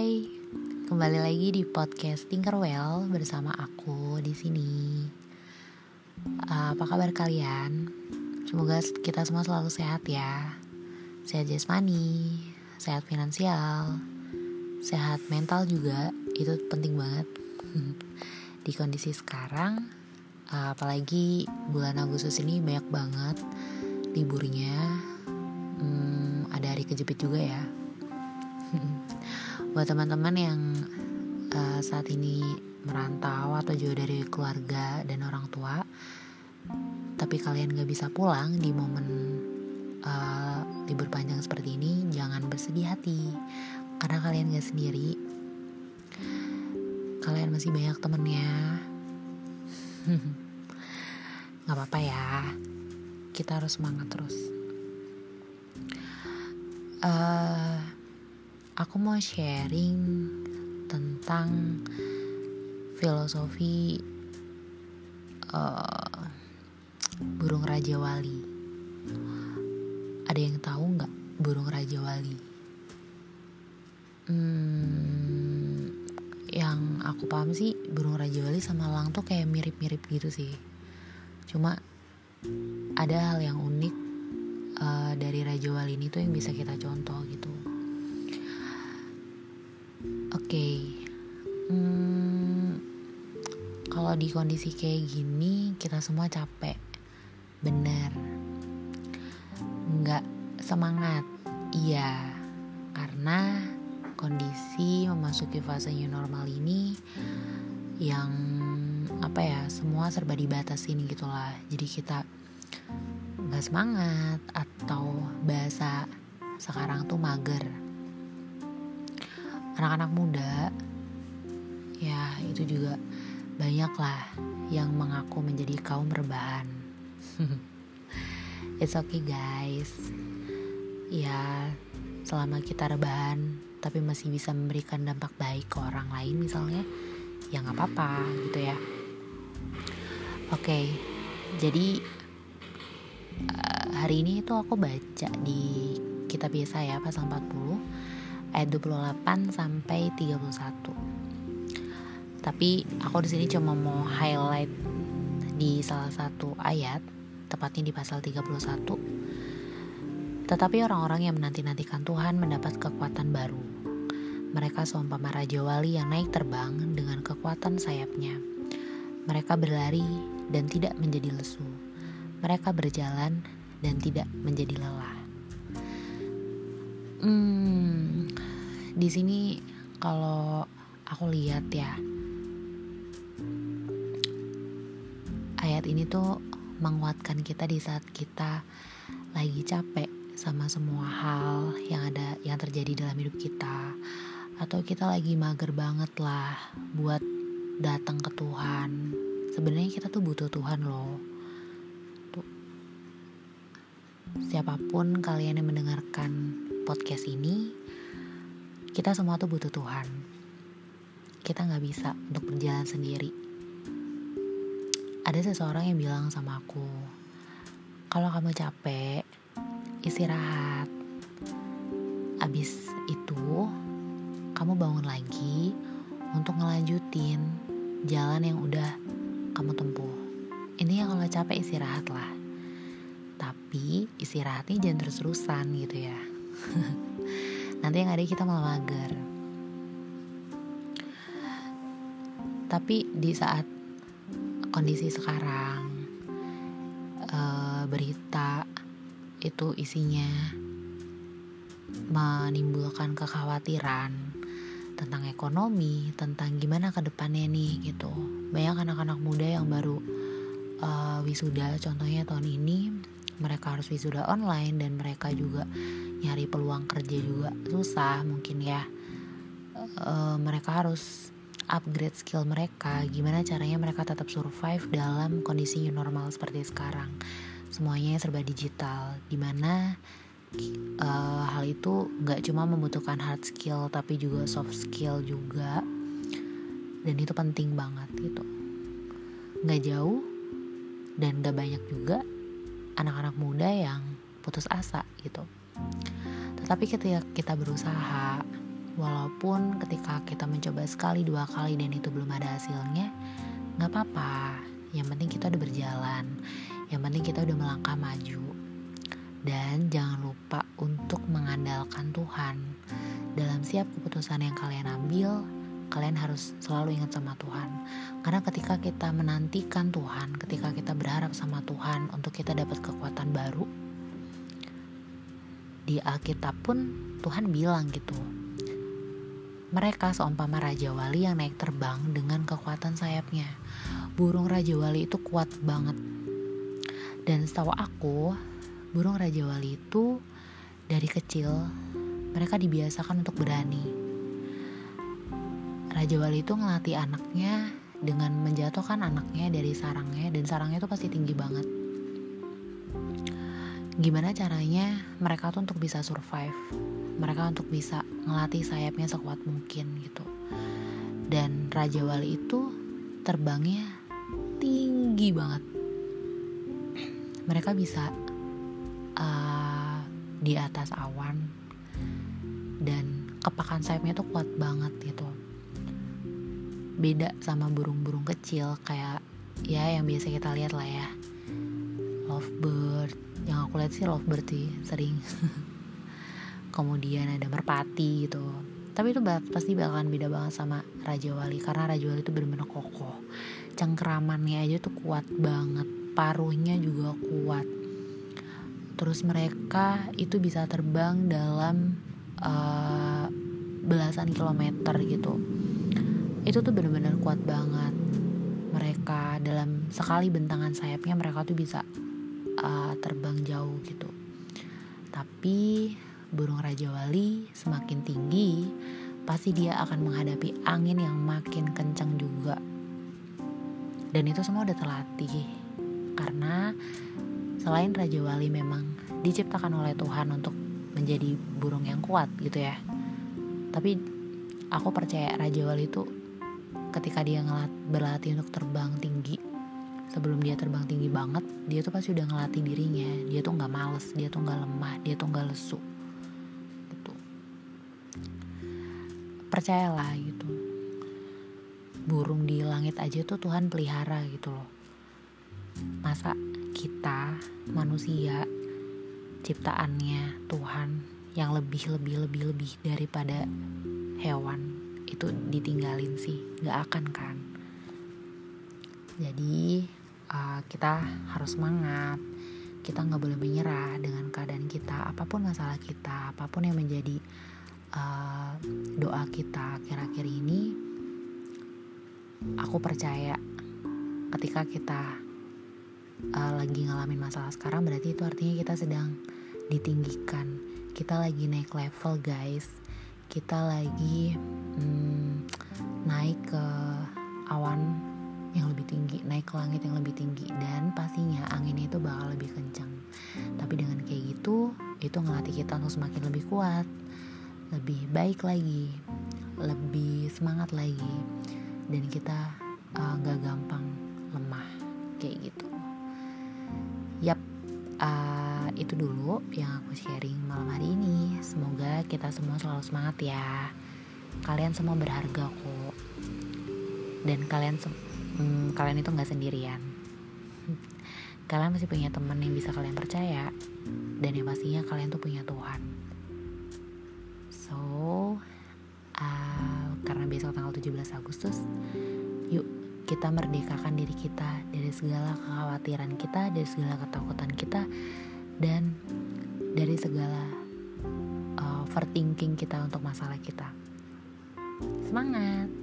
Hai, kembali lagi di podcast Tinkerwell bersama aku di sini. Uh, apa kabar kalian? Semoga kita semua selalu sehat ya. Sehat jasmani, sehat finansial, sehat mental juga. Itu penting banget di kondisi sekarang. Uh, apalagi bulan Agustus ini banyak banget liburnya. Hmm, ada hari kejepit juga ya buat teman-teman yang uh, saat ini merantau atau jauh dari keluarga dan orang tua tapi kalian gak bisa pulang di momen uh, libur panjang seperti ini jangan bersedih hati. Karena kalian gak sendiri. Kalian masih banyak temennya. Nggak apa-apa ya. Kita harus semangat terus. Uh, aku mau sharing tentang filosofi uh, burung raja wali. Ada yang tahu nggak burung raja wali? Hmm, yang aku paham sih burung raja wali sama elang tuh kayak mirip-mirip gitu sih. Cuma ada hal yang unik uh, dari raja wali ini tuh yang bisa kita contoh gitu okay. hmm, kalau di kondisi kayak gini kita semua capek. Bener. Nggak semangat. Iya karena kondisi memasuki fase new normal ini yang apa ya semua serba dibatasin gitulah. Jadi kita nggak semangat atau bahasa sekarang tuh mager anak-anak muda ya itu juga banyak lah yang mengaku menjadi kaum rebahan. It's okay guys. Ya selama kita rebahan tapi masih bisa memberikan dampak baik ke orang lain misalnya ya nggak apa-apa gitu ya. Oke okay, jadi uh, hari ini tuh aku baca di kitab biasa ya pasal 40 ayat 28 sampai 31. Tapi aku di sini cuma mau highlight di salah satu ayat, tepatnya di pasal 31. Tetapi orang-orang yang menanti-nantikan Tuhan mendapat kekuatan baru. Mereka seumpama raja wali yang naik terbang dengan kekuatan sayapnya. Mereka berlari dan tidak menjadi lesu. Mereka berjalan dan tidak menjadi lelah. Hmm, di sini kalau aku lihat ya ayat ini tuh menguatkan kita di saat kita lagi capek sama semua hal yang ada yang terjadi dalam hidup kita. Atau kita lagi mager banget lah buat datang ke Tuhan. Sebenarnya kita tuh butuh Tuhan loh. Tuh. Siapa pun kalian yang mendengarkan podcast ini kita semua tuh butuh Tuhan. Kita nggak bisa untuk berjalan sendiri. Ada seseorang yang bilang sama aku, kalau kamu capek, istirahat. Abis itu, kamu bangun lagi untuk ngelanjutin jalan yang udah kamu tempuh. Ini yang kalau capek istirahat lah. Tapi istirahatnya jangan terus-terusan gitu ya. nanti yang ada kita malah mager tapi di saat kondisi sekarang uh, berita itu isinya menimbulkan kekhawatiran tentang ekonomi, tentang gimana ke depannya nih gitu. Banyak anak-anak muda yang baru uh, wisuda, contohnya tahun ini mereka harus wisuda online dan mereka juga nyari peluang kerja juga susah mungkin ya. E, mereka harus upgrade skill mereka. Gimana caranya mereka tetap survive dalam kondisi new normal seperti sekarang? Semuanya serba digital. Di mana e, hal itu nggak cuma membutuhkan hard skill tapi juga soft skill juga. Dan itu penting banget gitu. Nggak jauh dan gak banyak juga anak-anak muda yang putus asa gitu. Tetapi ketika kita berusaha, walaupun ketika kita mencoba sekali dua kali dan itu belum ada hasilnya nggak apa-apa. Yang penting kita udah berjalan. Yang penting kita udah melangkah maju. Dan jangan lupa untuk mengandalkan Tuhan. Dalam setiap keputusan yang kalian ambil kalian harus selalu ingat sama Tuhan. Karena ketika kita menantikan Tuhan ketika kita berharap sama Tuhan untuk kita dapat kekuatan baru di Alkitab pun Tuhan bilang gitu. Mereka seumpama Raja Wali yang naik terbang dengan kekuatan sayapnya. Burung Raja Wali itu kuat banget. Dan setahu aku burung Raja Wali itu dari kecil mereka dibiasakan untuk berani. Raja Wali itu ngelatih anaknya dengan menjatuhkan anaknya dari sarangnya dan sarangnya itu pasti tinggi banget. Gimana caranya mereka tuh untuk bisa survive? Mereka untuk bisa ngelatih sayapnya sekuat mungkin gitu. Dan Raja Wali itu terbangnya tinggi banget. Mereka bisa uh, di atas awan dan kepakan sayapnya tuh kuat banget gitu beda sama burung-burung kecil kayak ya yang biasa kita lihat lah ya lovebird. Yang aku lihat sih lovebird sih sering. Kemudian ada merpati gitu. Tapi itu pasti bakalan beda banget sama Raja Wali karena Raja Wali itu benar-benar kokoh. Cengkeramannya aja tuh kuat banget. Paruhnya juga kuat. Terus mereka itu bisa terbang dalam uh, belasan kilometer gitu. Itu tuh bener-bener kuat banget. Mereka dalam sekali bentangan sayapnya mereka tuh bisa uh, terbang jauh gitu. Tapi burung raja wali semakin tinggi pasti dia akan menghadapi angin yang makin kencang juga. Dan itu semua udah terlatih karena selain raja wali memang diciptakan oleh Tuhan untuk menjadi burung yang kuat gitu ya. Tapi aku percaya raja wali itu ketika dia ngelat berlatih untuk terbang tinggi sebelum dia terbang tinggi banget dia tuh pasti udah ngelatih dirinya. Dia tuh nggak males dia tuh nggak lemah dia tuh nggak lesu. Gitu. Percayalah gitu. Burung di langit aja tuh Tuhan pelihara gitu loh. Masa kita manusia ciptaannya Tuhan yang lebih lebih lebih lebih daripada hewan itu ditinggalin sih. Nggak akan kan? Jadi uh, kita harus semangat. Kita nggak boleh menyerah dengan keadaan kita apa pun masalah kita apa pun yang menjadi uh, doa kita kira-kira ini aku percaya ketika kita uh, lagi ngalamin masalah sekarang berarti itu artinya kita sedang ditinggikan. Kita lagi naik level guys. Kita lagi hmm, naik ke awan yang lebih tinggi, naik ke langit yang lebih tinggi dan pastinya angin itu bakal lebih kencang. Tapi dengan kayak gitu, itu ngelatih kita untuk semakin lebih kuat, lebih baik lagi, lebih semangat lagi dan kita uh, gak gampang lemah kayak gitu. Yap, uh, itu dulu yang aku sharing malam hari ini. Semoga kita semua selalu semangat ya kalian semua berharga kok dan kalian hmm, kalian itu nggak sendirian. Kalian masih punya teman yang bisa kalian percaya dan yang pastinya kalian tuh punya Tuhan. So uh, karena besok tanggal 17 Agustus yuk kita merdekakan diri kita dari segala kekhawatiran kita dari segala ketakutan kita dan dari segala uh, overthinking kita untuk masalah kita. Semangat!